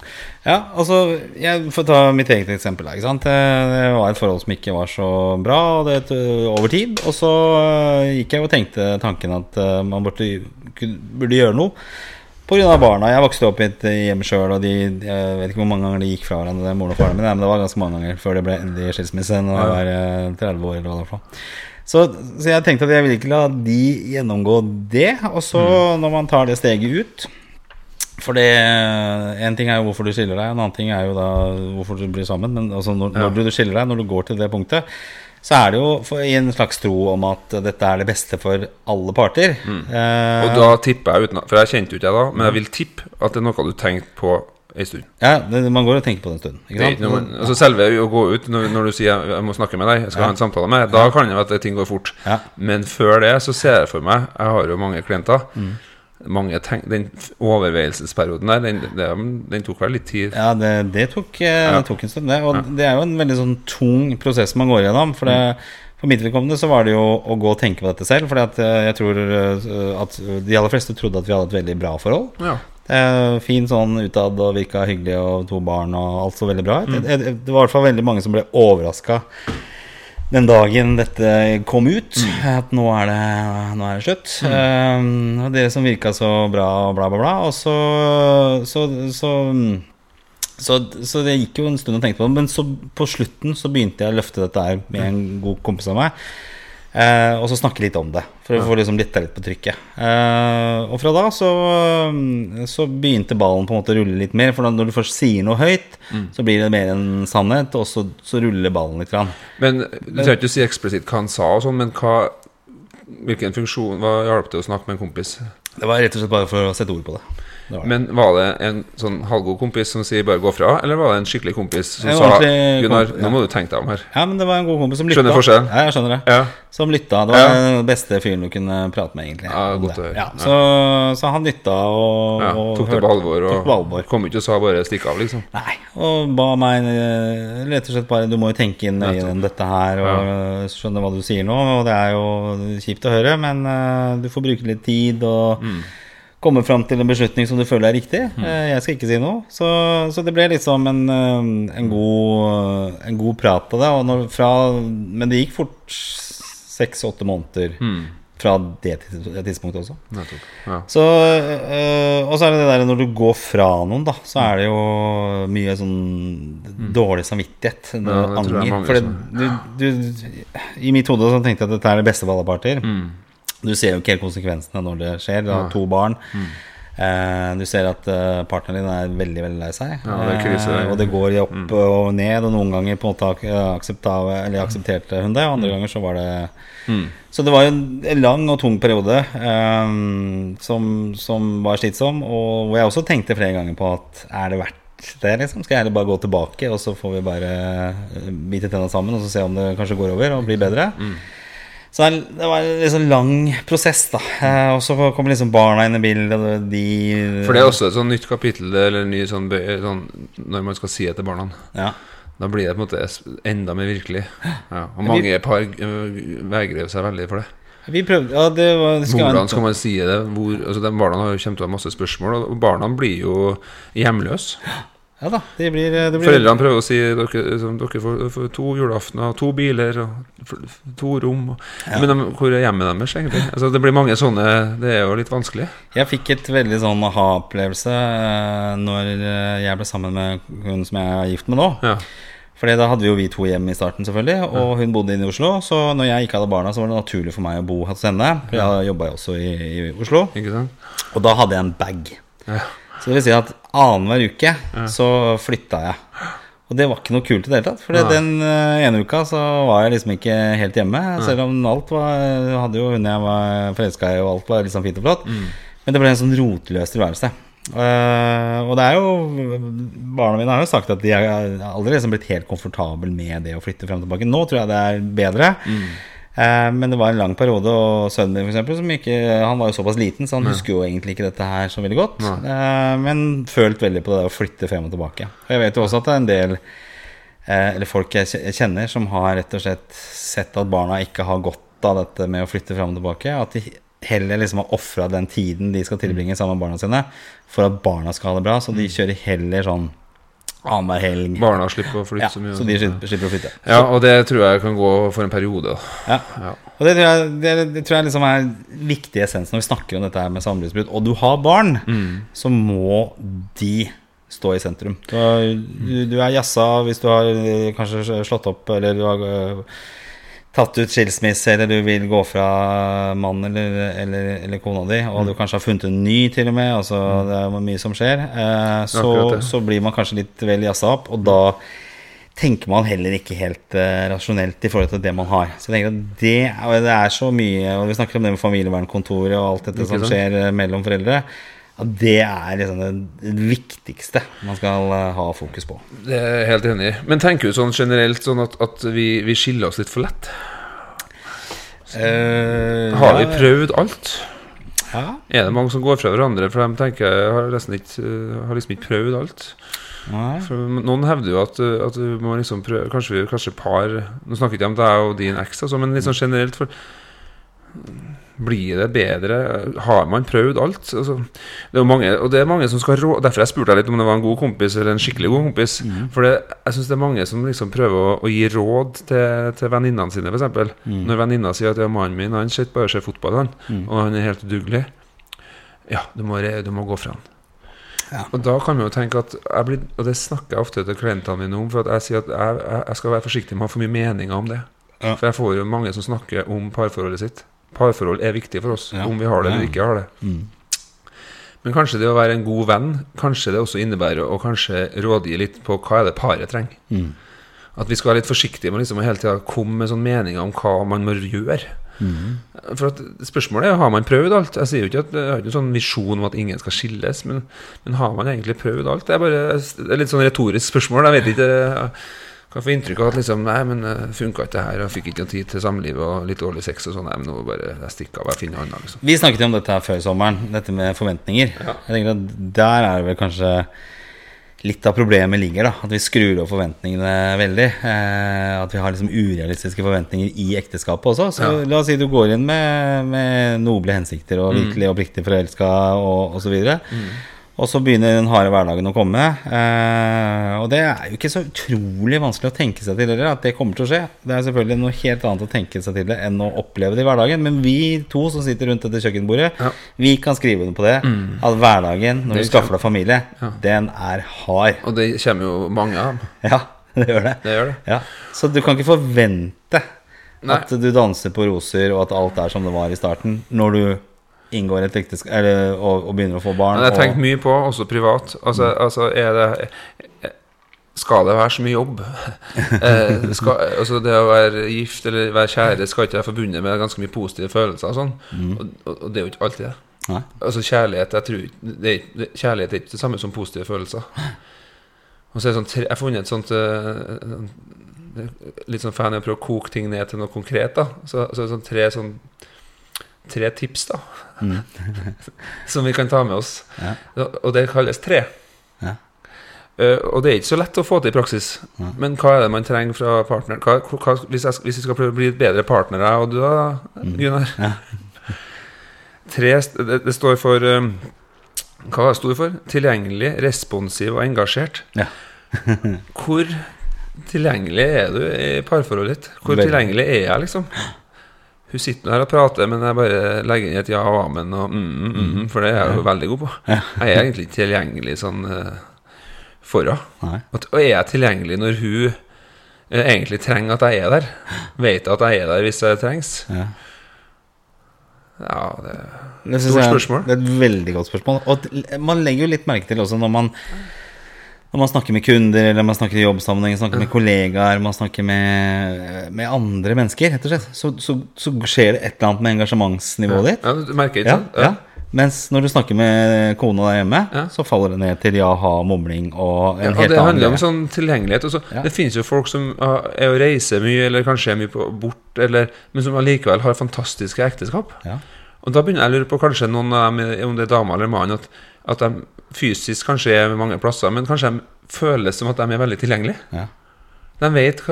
Ja, altså Jeg får ta mitt eget eksempel. Ikke sant? Det var et forhold som ikke var så bra og det over tid. Og så øh, gikk jeg og tenkte tanken at øh, man burde, burde gjøre noe pga. barna. Jeg vokste opp i et hjem sjøl, og de, jeg vet ikke hvor mange ganger de gikk fra hverandre, moren og faren min, men det var ganske mange ganger før det ble endelig skilsmisse når jeg var øh, 30 år, eller hva det var. Så, så jeg tenkte at jeg ville ikke la de gjennomgå det. Og så, når man tar det steget ut for det En ting er jo hvorfor du skiller deg, en annen ting er jo da hvorfor du blir sammen. Men altså når, Ja. når du skiller deg, når du går til det punktet, så er det jo for, i en slags tro om at dette er det beste for alle parter. Eh, Og da tipper jeg uten For jeg kjente jo ikke jeg da, men jeg vil tippe at det er noe du tenkte på ei stund. ja, det, Man går og tenker på det en stund. Ikke sant? man- altså selve å gå ut når, når du sier jeg, må snakke med deg', jeg skal ha en samtale med deg, da kan det være at ting går fort. Ja. Men før det så ser jeg for meg Jeg har jo mange klienter. Mange tenk, Den overveielsesperioden der, den, den, den tok vel litt tid? Ja, det, det, tok, ja. tok en stund, det. Og det er jo en veldig sånn tung prosess man går gjennom. For, det, for mitt vedkommende så var det jo å gå og tenke på dette selv. For jeg tror eh, at de aller fleste trodde at vi hadde et veldig bra forhold. Ja. Eh, fin sånn utad og virka hyggelig og to barn og alt så veldig bra ut. Det, det, det var i hvert fall veldig mange som ble overraska den dagen dette kom ut. At nå er det, nå er det slutt. Eh, og dere som virka så bra og bla, bla, bla. Og så så, så så, så det gikk jo en stund og tenkte på det. Men så på slutten så begynte jeg å løfte dette her med en god kompis av meg. Eh, og så snakke litt om det, for å få liksom litt på trykket. Eh, og fra da så, så begynte ballen på en måte å rulle litt mer. For når du først sier noe høyt, så blir det mer en sannhet, og så, så ruller ballen litt. Grann. Men Du trenger ikke å si eksplisitt hva han sa, og sånn, men hva, hvilken funksjon Hva hjalp det å snakke med en kompis? Det var rett og slett bare for å sette ord på det. Det, var. Men Var det en sånn halvgod kompis som sier 'bare gå fra', eller var det en skikkelig kompis som sa 'Gunnar, nå må du tenke deg om her'? Ja, men det var en god kompis som lytta. Skjønner forskjellen? Ja, jeg skjønner det. Ja. Som lytta. Det var Ja. den beste fyren du kunne prate med, egentlig. Ja, godt å høre. Ja, så, så han lytta og, Ja, og tok det på alvor og alvor. kom ikke og sa bare 'stikk av', liksom. Nei, og ba meg eh, rett og slett bare Du må jo tenke inn nøye dette her og skjønne hva du sier nå. Og det er jo kjipt å høre, men uh, du får bruke litt tid og Mm. Komme fram til en beslutning som du føler er riktig. Mm. jeg skal ikke si noe. Så, så det ble liksom en, eh, en, god, en god prat av det. Og når, fra, men det gikk fort seks-åtte måneder Mm. fra det tidspunktet også. Ja. Så, øh, og så er det det der når du går fra noen, da, så er det jo mye sånn dårlig samvittighet. Mm. Ja, anger. For du, I mitt hode så tenkte jeg at dette er det beste for alle parter. Mm. Du ser jo ikke helt konsekvensene når det skjer. Du har to barn. Mm. Eh, du ser at eh, partneren din er veldig veldig lei seg. Ja, det krise. Mm. Eh, og det går opp opp og ned, og noen ganger på en måte eller aksepterte hun det, og andre ganger så var det Mm. så det var en lang og tung periode som, som var slitsom, og hvor jeg også tenkte flere ganger på at er det verdt det, liksom? Skal jeg bare gå tilbake, og så får vi bare bite tenna sammen og så se om det kanskje går over og blir bedre? Så det var en liksom lang prosess, da. Eh, og så kommer liksom barna inn i bildet, og de For det er også et sånn nytt kapittel eller ny sånn, sånn Når man skal si det til barna. ja. Da blir det på en måte enda mer virkelig. Ja. Og mange par øh, vegrer seg veldig for det. Vi prøvde Ja, det var det skal Hvordan skal man si det? Hvor, altså de Barna har jo kommer til å ha masse spørsmål, og barna blir jo hjemløse. Ja da, det blir, det blir Foreldrene prøver å si dere, liksom, dere får, får to julaftener, to biler to rom. Og, Men de, hvor er hjemmet deres, egentlig? Altså, det blir mange sånne Det er jo litt vanskelig. Jeg fikk et veldig sånn aha-opplevelse eh, når eh, jeg ble sammen med hun som jeg er gift med nå. Ja. Fordi da hadde vi jo vi to hjemme i starten, selvfølgelig. Og hun bodde inne i Oslo. Så når jeg ikke hadde barna, så var det naturlig for meg å bo hos henne. For jeg jobba jo også i, i Oslo. Og da hadde jeg en bag. Ja. Så det vil si at annenhver uke så flytta jeg. Og det var ikke noe kult i det hele tatt. For den eh, ene uka så var jeg liksom ikke helt hjemme. Selv om alt var Hadde jo hun jeg var forelska i, og alt var liksom fint og flott. Men det ble en sånn rotløs tilværelse. Uh, og det er jo Barna mine har jo sagt at de har aldri liksom blitt helt komfortabel med det å flytte frem og tilbake. Nå tror jeg det er bedre. Eh, men det var en lang periode, og sønnen min for eksempel, som ikke Han var jo såpass liten, så han husker jo egentlig ikke dette her så veldig godt. Ja. men følt veldig på det å flytte frem og tilbake. Og jeg vet jo også at det er en del eh, Eller folk jeg kjenner som har rett og slett sett at barna ikke har godt av dette med å flytte frem og tilbake. At de heller liksom har ofra den tiden de skal tilbringe sammen med barna sine, for at barna skal ha det bra. Så de kjører heller sånn annenhver helg. Barna slipper å flytte Ja, så mye. så de slipper, slipper å flytte. Ja, og det tror jeg kan gå for en periode. Ja. Ja. Og det tror jeg, det, det tror jeg liksom er viktig essens når vi snakker om dette her med samlivsbrudd. Og du har barn, så må de stå i sentrum. Du, du, du er jazza hvis du har eh, kanskje slått opp, eller du har eh, tatt ut skilsmisse, eller du vil gå fra mannen eller, eller, eller kona di, og du kanskje har funnet en ny til og med, altså det er mye som skjer, eh, så, så blir man kanskje litt vel jazza opp, og da tenker man heller ikke helt eh, rasjonelt i forhold til det man har. Så jeg tenker at det, det er så mye, og vi snakker om det med familievernkontoret og alt dette som skjer eh, mellom foreldre, at det er liksom det, viktigste man skal eh, ha fokus på. Det er jeg helt enig i. Men tenker du sånn generelt sånn at, at vi, vi skiller oss litt for lett? Eh, Har vi prøvd alt? Ja. Er det mange som går fra hverandre? For de tenker jeg har, nesten ikke, har liksom ikke prøvd alt. For noen hevder jo at, at du må liksom prøve Kanskje, vi- kanskje par Nå snakker ikke om deg og din eks, altså, men sånn generelt. For blir det bedre? Har man prøvd alt? Altså, det er mange, og det er mange som skal rå Derfor jeg spurte deg litt om det var en god kompis eller en skikkelig god kompis. For det, jeg syns det er mange som liksom prøver å, å gi råd til, til venninnene sine, f.eks. Når venninna sier at ja, mannen min han sitter bare og ser fotball, han, og han er helt udugelig. Ja, du må, du må gå fra han. Ja. Og da kan man jo tenke at jeg blir, Og det snakker jeg ofte til klientene mine om, for at jeg sier at jeg, jeg, jeg skal være forsiktig med å ha for mye meninger om det. Ja. For jeg får jo mange som snakker om parforholdet sitt. Parforhold er viktig for oss, Ja. om vi har det eller ikke har det. Mm. Men kanskje det å være en god venn Kanskje det også innebærer å kanskje rådgi litt på hva er det paret trenger. Mm. At vi skal være litt forsiktige med liksom å hele tida komme med sånne meninger om hva man må gjøre. Mm. For at Spørsmålet er har man prøvd alt. Jeg sier jo ikke at Jeg har ikke en sånn visjon om at ingen skal skilles, men, men har man egentlig prøvd alt? Det er bare er litt sånn retorisk spørsmål. Jeg vet ikke kan få inntrykk av at liksom Nei, men funka ikke det her, jeg fikk ikke tid til samliv og litt dårlig sex og sånn. Nei, men nå bare jeg stikker av, jeg finner annet, liksom. Vi snakket jo om dette her før sommeren, dette med forventninger. Ja. Jeg tenker at Der er det vel kanskje litt av problemet ligger. da At vi skrur opp forventningene veldig. Eh, at vi har liksom urealistiske forventninger i ekteskapet også. Så Ja. La oss si du går inn med, med noble hensikter og virkelig oppriktig forelska og osv. Og så begynner den harde hverdagen å komme. Eh, og det er jo ikke så utrolig vanskelig å tenke seg til heller, at det kommer til å skje. Det er selvfølgelig noe helt annet å tenke seg til det enn å oppleve det i hverdagen. Men vi to som sitter rundt dette kjøkkenbordet, Ja. vi kan skrive under på det. At hverdagen når Det du skaffer deg familie, Ja. den er hard. Og det kommer jo mange av. Ja, det gjør det. Det gjør det. Ja. Så du kan ikke forvente Nei. at du danser på roser, og at alt er som det var i starten, når du inngår et ekteskap eller, og, og begynner å få barn. Men jeg har tenkt mye på, også privat Altså, altså er det Skal det være så mye jobb? eh, skal, altså Det å være gift eller være kjære skal ikke være forbundet med ganske mye positive følelser. Og, sånn. og, og, og det er jo ikke alltid det. Nei. Altså Kjærlighet jeg tror, det er, Kjærlighet er ikke det samme som positive følelser. Og så er det sånn, Jeg har funnet et sånt uh, Litt sånn fan i å prøve å koke ting ned til noe konkret. da Så, så er det sånn tre sånn Tre tips da som vi kan ta med oss. Ja. Og det kalles tre. Ja. Uh, og det er ikke så lett å få til i praksis. Ja. Men hva er det man trenger fra partneren? Hva, hva, hvis, jeg, hvis vi skal prøve å bli bedre partnere, og du da, Gunnar? Ja. Tre, det, det står for um, Hva står det for? Tilgjengelig, responsiv og engasjert. Ja. Hvor tilgjengelig er du i parforholdet ditt? Hvor Veldig. tilgjengelig er jeg, liksom? Hun sitter her og prater, men jeg bare legger inn et ja og amen og mm, mm, mm, mm, for det er jeg jo veldig god på. Jeg er egentlig ikke tilgjengelig sånn uh, for henne. Og er jeg tilgjengelig når hun eh, egentlig trenger at jeg er der? Vet at jeg er der hvis det trengs? Ja. Ja, det er et Stort spørsmål. Det er et veldig godt spørsmål. Og man legger jo litt merke til også når man når man snakker med kunder, eller man snakker i jobbsammenheng, snakker med kollegaer, man snakker med, med andre mennesker, rett og slett, så, så, så skjer det et eller annet med engasjementsnivået ditt. Ja, du merker ikke Ja, sant? ja. Mens når du snakker med kona der hjemme, Ja. så faller det ned til ja-ha, mumling og en Ja, og helt det annen handler om sånn tilgjengelighet. Også. Ja. Det finnes jo folk som er å reise mye, eller kanskje er mye på, bort, eller, men som allikevel har fantastiske ekteskap. Ja. Og da begynner jeg å lure på kanskje noen av dem, om det er dame eller mann, at, at de fysisk kanskje er mange plasser, men kanskje de føles som at de er veldig tilgjengelige. Ja. De vet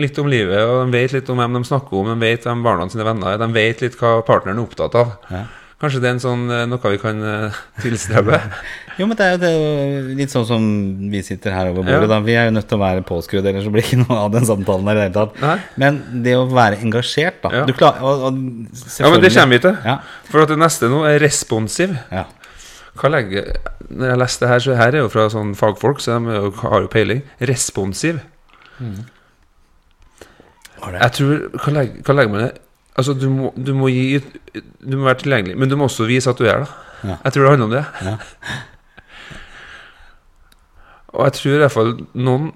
litt om livet, og de vet litt om hvem de snakker om, de vet hvem barna sine venner er, de vet litt hva partneren er opptatt av. Ja. Kanskje det er en sånn, eh, noe vi kan eh, tilstrebe. Jo, men det er jo det, litt sånn som vi sitter her over bordet. Ja. Da. Vi er jo nødt til å være påskrudd, ellers så blir det ikke noe av den samtalen her i det hele tatt. Nei. Men det å være engasjert, da Ja. Du klar, og, og Ja, men det kommer vi til. Ja. For at det neste nå er responsiv. ja. Hva legger Når jeg leste det her, så her er jo fra sånn fagfolk, så de har jo peiling. Responsiv. Mm. det? Jeg tror Hva legger, hva legger man i? Altså, du må, du må gi Du må være tilgjengelig, men du må også vise at du er det. Ja. Jeg tror det handler om det. Ja. Og jeg tror i hvert fall noen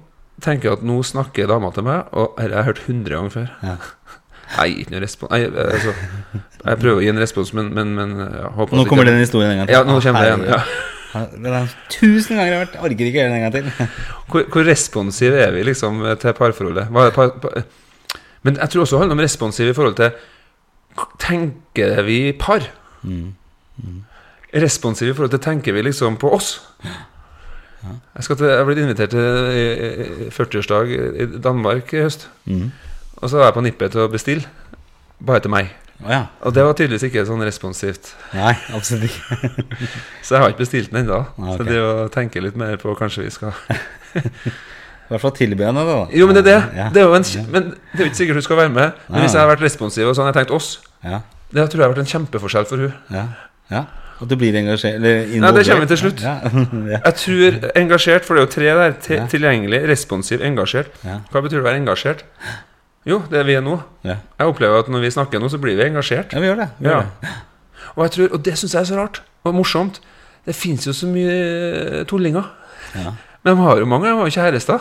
tenker at nå snakker dama til meg, og dette har jeg hørt 100 ganger før. Ja. Jeg gir ikke noe respons Nei, altså, Jeg prøver å gi en respons, men, men, men Nå kommer den historien en gang til. Ja, nå kommer det igjen. Ja. Tusen ganger har Jeg Orker ikke gjøre den en gang til. Hvor, hvor responsive er vi liksom til parforholdet? Par, par, men jeg tror også det handler om responsiv i forhold til Tenker vi par? Mm. Responsive i forhold til tenker vi liksom på oss. Jeg, til, jeg blitt invitert til eh, eh, 40-årsdag i Danmark i høst. Mm. Og så var jeg på nippet til å bestille. Bare til meg. Ja. Og det var tydeligvis ikke sånn responsivt. Nei, absolutt ikke. Så jeg har ikke bestilt den ennå. Okay. Så det å tenke litt mer på kanskje vi skal I hvert fall tilby henne det, da. Jo, men det er det. Ja. Det er jo en, men det er jo ikke sikkert hun skal være med. Men hvis jeg hadde vært responsiv og sånn, jeg tenkte tenkt oss, Ja. det tror jeg har vært en kjempeforskjell for hun Ja. ja. At du blir engasjert eller Nei, det kommer vi til slutt. Ja. ja. Jeg tror engasjert, for det er jo tre der. Tilgjengelig, responsiv, engasjert. Hva betyr det å være engasjert? Jo, det er vi er nå. Ja. Jeg opplever at når vi snakker nå, så blir vi engasjert. ja, vi gjør det. Vi Ja. gjør det. Og, jeg tror, og det syns jeg er så rart og morsomt. Det fins jo så mye eh, tullinger. Ja. Men de har jo mange, de har jo kjærester.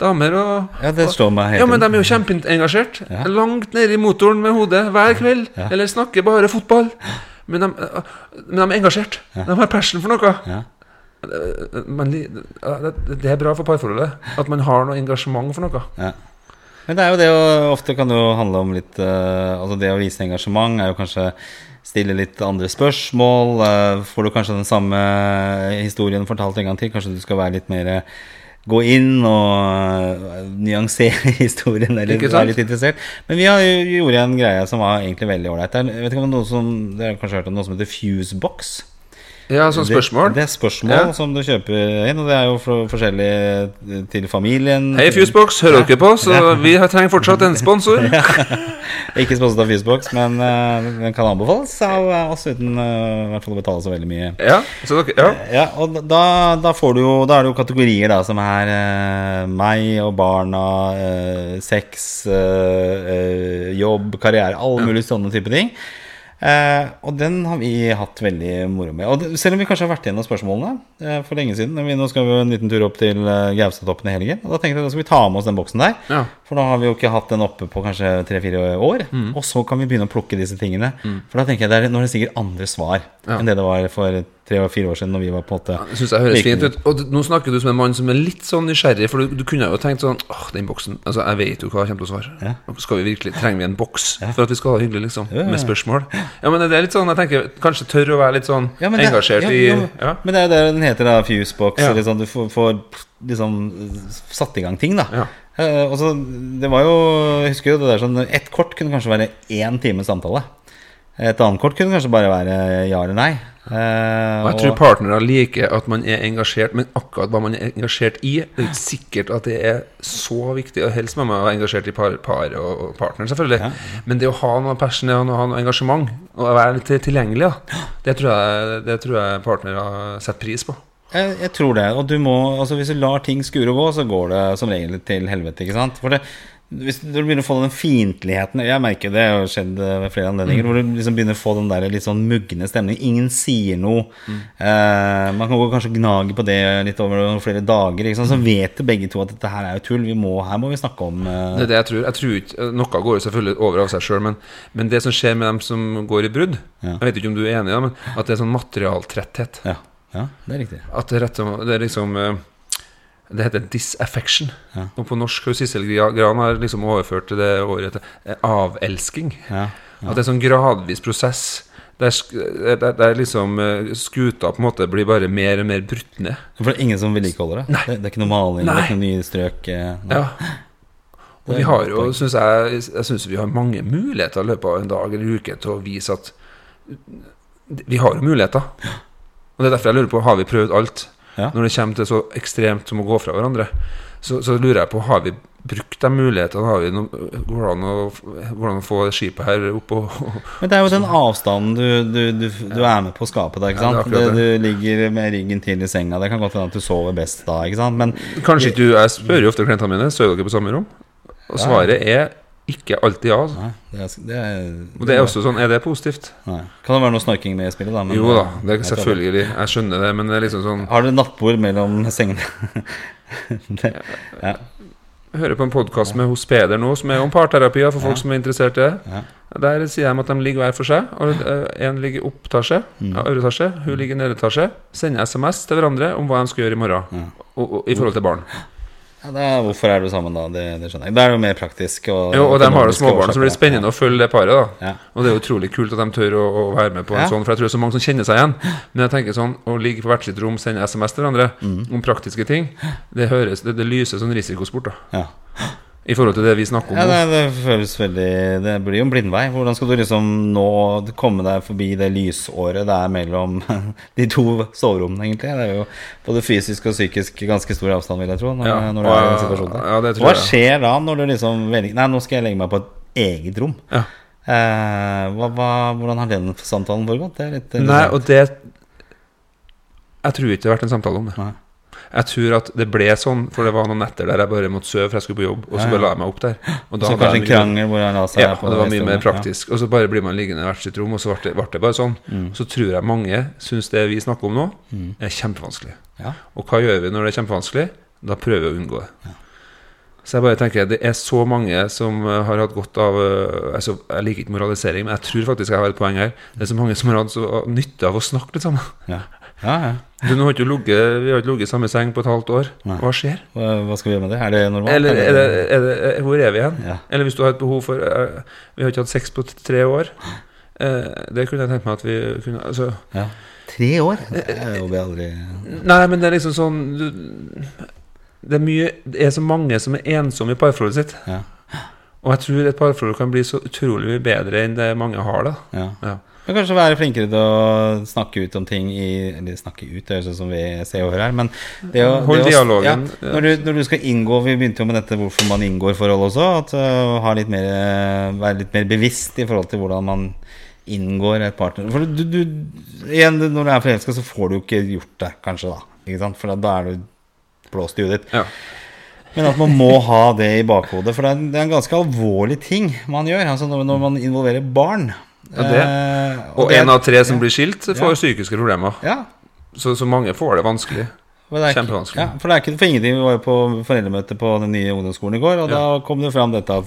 Damer og ja, det står meg helt Ja, men de er jo kjempeengasjert. Ja. Langt nede i motoren med hodet hver kveld. Ja. Eller snakker bare fotball. Men de, men de er engasjert. De har passion for noe. Ja. Men det- det er bra for parforholdet at man har noe engasjement for noe. Ja. Men det er jo det å Ofte kan det jo handle om litt uh, Altså det å vise engasjement er jo kanskje stille litt andre spørsmål. Uh, får du kanskje den samme historien fortalt en gang til? Kanskje du skal være litt mer eh, Gå inn og nyansere historien, eller være litt interessert. Men vi har, jo- gjorde en greie som var egentlig veldig ålreit. Det er noe som Dere har kanskje hørt om noe som heter Fusebox? Ja, sånn spørsmål. Det, det er spørsmål Ja. som du kjøper inn, og det er jo for, forskjellig eh, til familien. Hei, Fusebox, hører dere på? Så vi trenger fortsatt en sponsor. Ikke sponset av Fusebox, men uh, den kan anbefales av eh, oss uten fall å betale så veldig mye. Ja, så dere, ja. Ja, og da, da får du jo Da er det jo kategorier da som er uh, meg og barna, uh, sex, jobb, karriere, alle mulige sånne type ting. Eh, og den har vi hatt veldig moro med. Og det, selv om vi kanskje har vært gjennom spørsmålene eh, for lenge siden. Vi, nå skal vi en liten tur opp til eh, Gaustatoppen i helgen. Og da tenkte jeg da skal vi ta med oss den boksen der. Ja. For da har vi jo ikke hatt den oppe på kanskje tre-fire år. Mm. Og så kan vi begynne å plukke disse tingene. For da tenker jeg det er, nå er det sikkert andre svar Ja. enn det det var for tre-fire år siden. Når vi var på en måte Det syns jeg høres fint ut. Og nå snakker du som en mann som er litt sånn nysgjerrig, for du, du kunne jo tenkt sånn Åh, den boksen Altså, jeg vet jo hva jeg kommer til å svare. Ja. Skal vi virkelig Trenger vi en boks for at vi skal ha det hyggelig, liksom? Ja, ja, ja. Med spørsmål? Ja, men det er litt sånn Jeg tenker kanskje tør å være litt sånn Ja, det- engasjert ja, i ja, Ja. Men det er jo det den heter, da. Fusebox. Ja. Sånn, du får, får liksom satt i gang ting, da. Ja. Uh, og så, det var jo Jeg husker jo det der sånn Ett kort kunne kanskje være én times samtale. Et annet kort kunne kanskje bare være ja eller nei. Eh, Og jeg tror partnere liker at man er engasjert, men akkurat hva man er engasjert i, det er ikke sikkert at det er så viktig. Og helst må man være engasjert i par, par og, partneren, selvfølgelig. Men det å ha noe passion, og ha noe engasjement, og være litt tilgjengelig, da, det tror jeg, det tror jeg partnere setter pris på. Jeg, jeg tror det. Og du må, altså hvis du lar ting skure og gå, så går det som regel til helvete. ikke sant? For det, hvis du begynner å få den fiendtligheten Jeg merker det, har skjedd ved flere anledninger. Hvor du liksom begynner å få den der litt sånn mugne stemningen. Ingen sier noe. Eh, man kan gå kanskje gnage på det litt over flere dager. Så vet begge to at dette her er jo tull. Vi må, her må vi snakke om eh, Det er det jeg tror. Jeg tror ikke, Noe går jo selvfølgelig over av seg sjøl, men, men det som skjer med dem som går i brudd Ja. Jeg vet ikke om du er enig, i det, men at det er sånn materialtretthet. ja, ja, det er riktig. At det er, rett, det er liksom eh, Det heter disaffection. Ja. Og på norsk har Sissel Gran har liksom overført til det året til eh, avelsking. Ja, At det er sånn gradvis prosess. Der, der, der liksom eh, skuta på en måte blir bare mer og mer brutt ned. For det er ingen som vedlikeholder det. det. Det er ikke noe maling, det er ikke noe nye strøk. eh, nei. Ja. Og vi har jo, synes jeg, jeg synes vi har mange muligheter i løpet av en dag eller uke til å vise at vi har jo muligheter. Og det er derfor jeg lurer på Har vi prøvd alt. Ja. Når det kommer til så ekstremt som å gå fra hverandre, så, så lurer jeg på Har vi brukt de mulighetene. Har vi noe, går, an å, går an å få skipet her opp og, Men det er jo den avstanden du, du, du, du er med på å skape der, ikke Ja, sant? det, du ligger med ryggen til i senga. Det kan godt hende at du sover best da, ikke sant? Men Kanskje ikke du Jeg spør jo ofte klientene mine Sover dere på samme rom. Og svaret er ikke alltid ja. altså. nei, det er, det er, Og det er også sånn Er det positivt? nei. Kan det være noe snorking med i spillet, da? men- Jo da, det er selvfølgelig. Jeg skjønner det, men det er liksom sånn Har dere nattbord mellom sengene? det, ja. Jeg hører på en podkast med hos Peder nå, som er om parterapier for folk som er interessert i det. Ja. Der sier de at de ligger hver for seg. Og En ligger i opptasje, Mm. ja, øvre hun ligger nede nederetasje. Sender SMS til hverandre om hva de skal gjøre i morgen. Ja. Og, og, I forhold til barn. Ja, da, hvorfor er du sammen da? Det, det skjønner jeg. Da er det jo mer praktisk. Og, Jo, og de har jo småbarn, så blir det årsaker. spennende å følge det paret. da Ja. Og det er jo utrolig kult at de tør å, å være med på en Ja. sånn, for jeg tror det er så mange som kjenner seg igjen. Men jeg tenker sånn, å ligge på hvert sitt rom, sende SMS til hverandre Mm. om praktiske ting, det høres, det, det lyser sånn risikosport, da. I forhold til det vi snakker om Ja, det, det føles veldig Det blir jo en blindvei. Hvordan skal du liksom nå komme deg forbi det lysåret det er mellom de to soverommene, egentlig? Det er jo både fysisk og psykisk ganske stor avstand, vil jeg tro. Når, Ja, når du er den situasjonen der. ja, det tror Hva jeg. skjer da, når du liksom Nei, nå skal jeg legge meg på et eget rom. Ja. Eh, hva, hva, hvordan har den samtalen foregått? Det er litt Nei, og det Jeg tror ikke det har vært en samtale om det. Nei. Jeg tror at det ble sånn, for det var noen netter der jeg bare måtte sove, for jeg skulle på jobb, og så Ja, ja. bare la jeg meg opp der. Så kanskje en krangel hvor han la seg Ja, på og det var mye mer praktisk. Og så bare blir man liggende i hvert sitt rom, og så ble det, ble det bare sånn. Mm. Så tror jeg mange syns det vi snakker om nå, er kjempevanskelig. Ja. Og hva gjør vi når det er kjempevanskelig? Da prøver vi å unngå det. Så jeg bare tenker det er så mange som eh, har hatt godt av eh, altså, Jeg liker ikke moralisering, men jeg tror faktisk jeg har et poeng her. Det er så mange som har hatt så nytte av å snakke litt sammen. Ja. Ja, ja. Du, har ikke ligget, vi har ikke ligget i samme seng på et halvt år. Nei. Hva skjer? Hva, skal vi gjøre med det? Er det normalt? Eller er det, er det, er, hvor er vi igjen? Ja. Eller hvis du har et behov for uh, Vi har ikke hatt sex på tre år. Uh, det kunne jeg tenkt meg at vi kunne altså, Ja. Tre år? Det jobber jeg aldri Nei, men det er liksom sånn du, Det er mye Det er så mange som er ensomme i parforholdet sitt. Ja. Og jeg tror et parforhold kan bli så utrolig mye bedre enn det mange har. da Ja. Men kanskje være flinkere til å snakke ut om ting i Eller snakke ut, det høres ut som vi ser over her, men det å, Hold det å- dialogen, Ja, når, du, når du skal inngå Vi begynte jo med dette hvorfor man inngår forhold også. At uh, ha litt mer, eh, Være litt mer bevisst i forhold til hvordan man inngår et partner. For du, du Igjen, når du er forelska, så får du jo ikke gjort det, kanskje, da. Ikke sant? For da, da er du blåst i huet ditt. Ja. Men at man må ha det i bakhodet. For det er, det er en ganske alvorlig ting man gjør. Altså når, når man involverer barn. Ja, det. Eh, Og en av tre som blir skilt, får Ja. psykiske problemer. Ja, Så, så mange får det vanskelig. er ikke- Kjempevanskelig. Ja, for det er ikke for ingenting. Vi var jo på foreldremøte på den nye ungdomsskolen i går, og da kom det fram dette at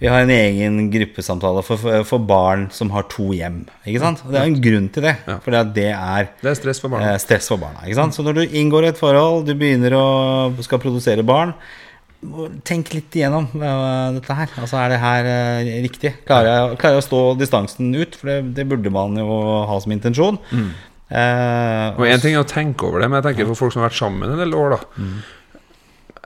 vi har en egen gruppesamtale for, for, for barn som har to hjem. Ikke sant? Og det er en grunn til det. Ja. For det er Det er stress for barna. eh, stress for barna. Ikke sant? Så når du inngår i et forhold, du begynner å skal produsere barn Tenk litt igjennom eh, dette her. Altså, Er det her eh, riktig? Klarer jeg, klarer jeg å stå distansen ut? For det, det burde man jo ha som intensjon. Eh, Mm. Og en ting er å tenke over det, men jeg tenker for folk som har vært sammen en del år, da.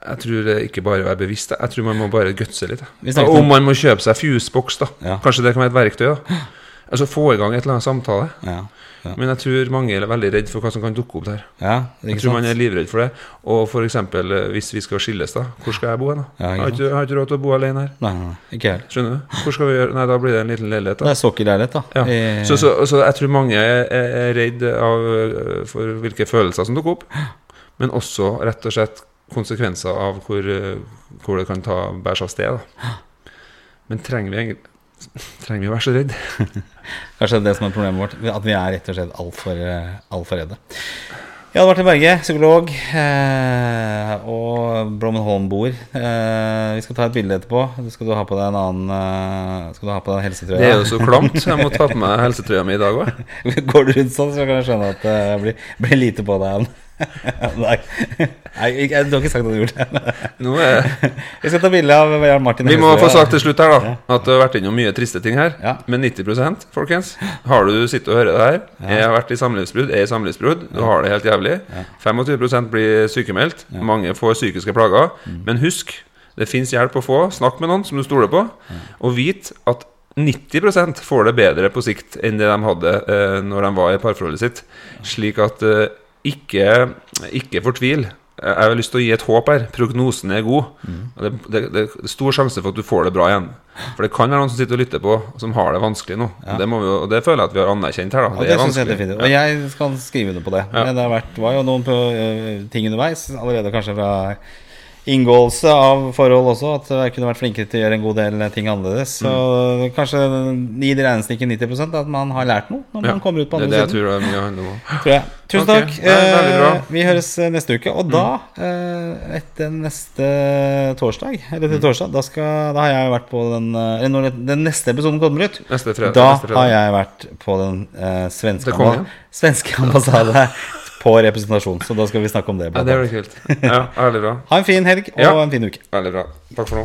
Jeg tror det ikke bare å være bevisst. Jeg tror man må bare gutse litt. Om man må kjøpe seg fuseboks, da. Ja. Kanskje det kan være et verktøy. da Altså Få i gang et eller annet samtale. ja, ja, Men jeg tror mange er veldig redd for hva som kan dukke opp der. ja, Jeg tror tror man er livredd for det. Og eksempel, eh, hvis vi skal skilles, da. Hvor skal jeg bo hen? Ja, Jeg har ikke, har ikke råd til å bo alene her. Nei, nei, ikke helt. Skjønner du? Hvor skal vi gjøre Nei, da blir det en liten leilighet, Det da. er sokkelleilighet, da. Ja. I- Så, så, så jeg tror mange er, er redd av, øh, for hvilke følelser som dukker opp, men også rett og slett konsekvenser av hvor, øh, hvor det kan ta bæsj av sted. Da. Men trenger vi egentlig Trenger vi å være så redd? Kanskje det er det som er problemet vårt. At vi er rett og slett altfor alt for redde. vært i Berge, psykolog, eh, og Blommenholm-boer. Eh, vi skal ta et bilde etterpå. Skal du ha på deg en annen eh, Skal du ha på deg en helsetrøye? Det er jo så klamt. Jeg må ta på meg helsetrøya mi i dag òg. Går du rundt sånn, så kan jeg skjønne at det blir, blir lite på deg. Nei, Nei jeg, du har ikke sagt at du gjorde det. Nå er Vi skal ta bilde av Jan Martin. Vi må få sagt til slutt her da at det har vært innom mye triste ting her. Ja. Men 90% folkens, har du sittet og hørt det her, jeg har vært i samlivsbrudd, er i samlivsbrudd, du har det helt jævlig. 25% blir sykemeldt, mange får psykiske plager. Men husk, det fins hjelp å få. Snakk med noen som du stoler på, og vit at 90% får det bedre på sikt enn det de hadde eh, når de var i parforholdet sitt. Slik at eh, ikke, ikke fortvil. Jeg har lyst til å gi et håp her. Prognosen er god. Mm. det, det, det er stor sjanse for at du får det bra igjen. For det kan være noen som sitter og lytter på, som har det vanskelig nå. Og Det, må vi, og det føler jeg at vi har anerkjent her. Da. Ja, Det det er jeg vanskelig. Og jeg skal skrive under på det. Ja. Men det har vært, var jo noen på, uh, ting underveis, allerede kanskje fra inngåelse av forhold også, at jeg kunne vært flinkere til å gjøre en god del ting annerledes. Så Mm. kanskje i det regnestykket 90% at man har lært noe når Ja, man kommer ut på det andre det jeg siden. tror det er. Tror jeg. Tusen okay. takk. det. Mm. Eh, Vi høres eh, neste uke. Og da, eh, etter neste torsdag, eller Mm. til torsdag, da, skal, da har jeg vært på den eh, Eller når den neste episoden kommer ut, Neste tre, da neste har jeg vært på den eh, svenske, Det svenske ambassade på representasjon, så da skal vi snakke om det. Ja, det blir kult. Ja, bra. Ha en fin helg og en fin uke. Bra. Takk for nå.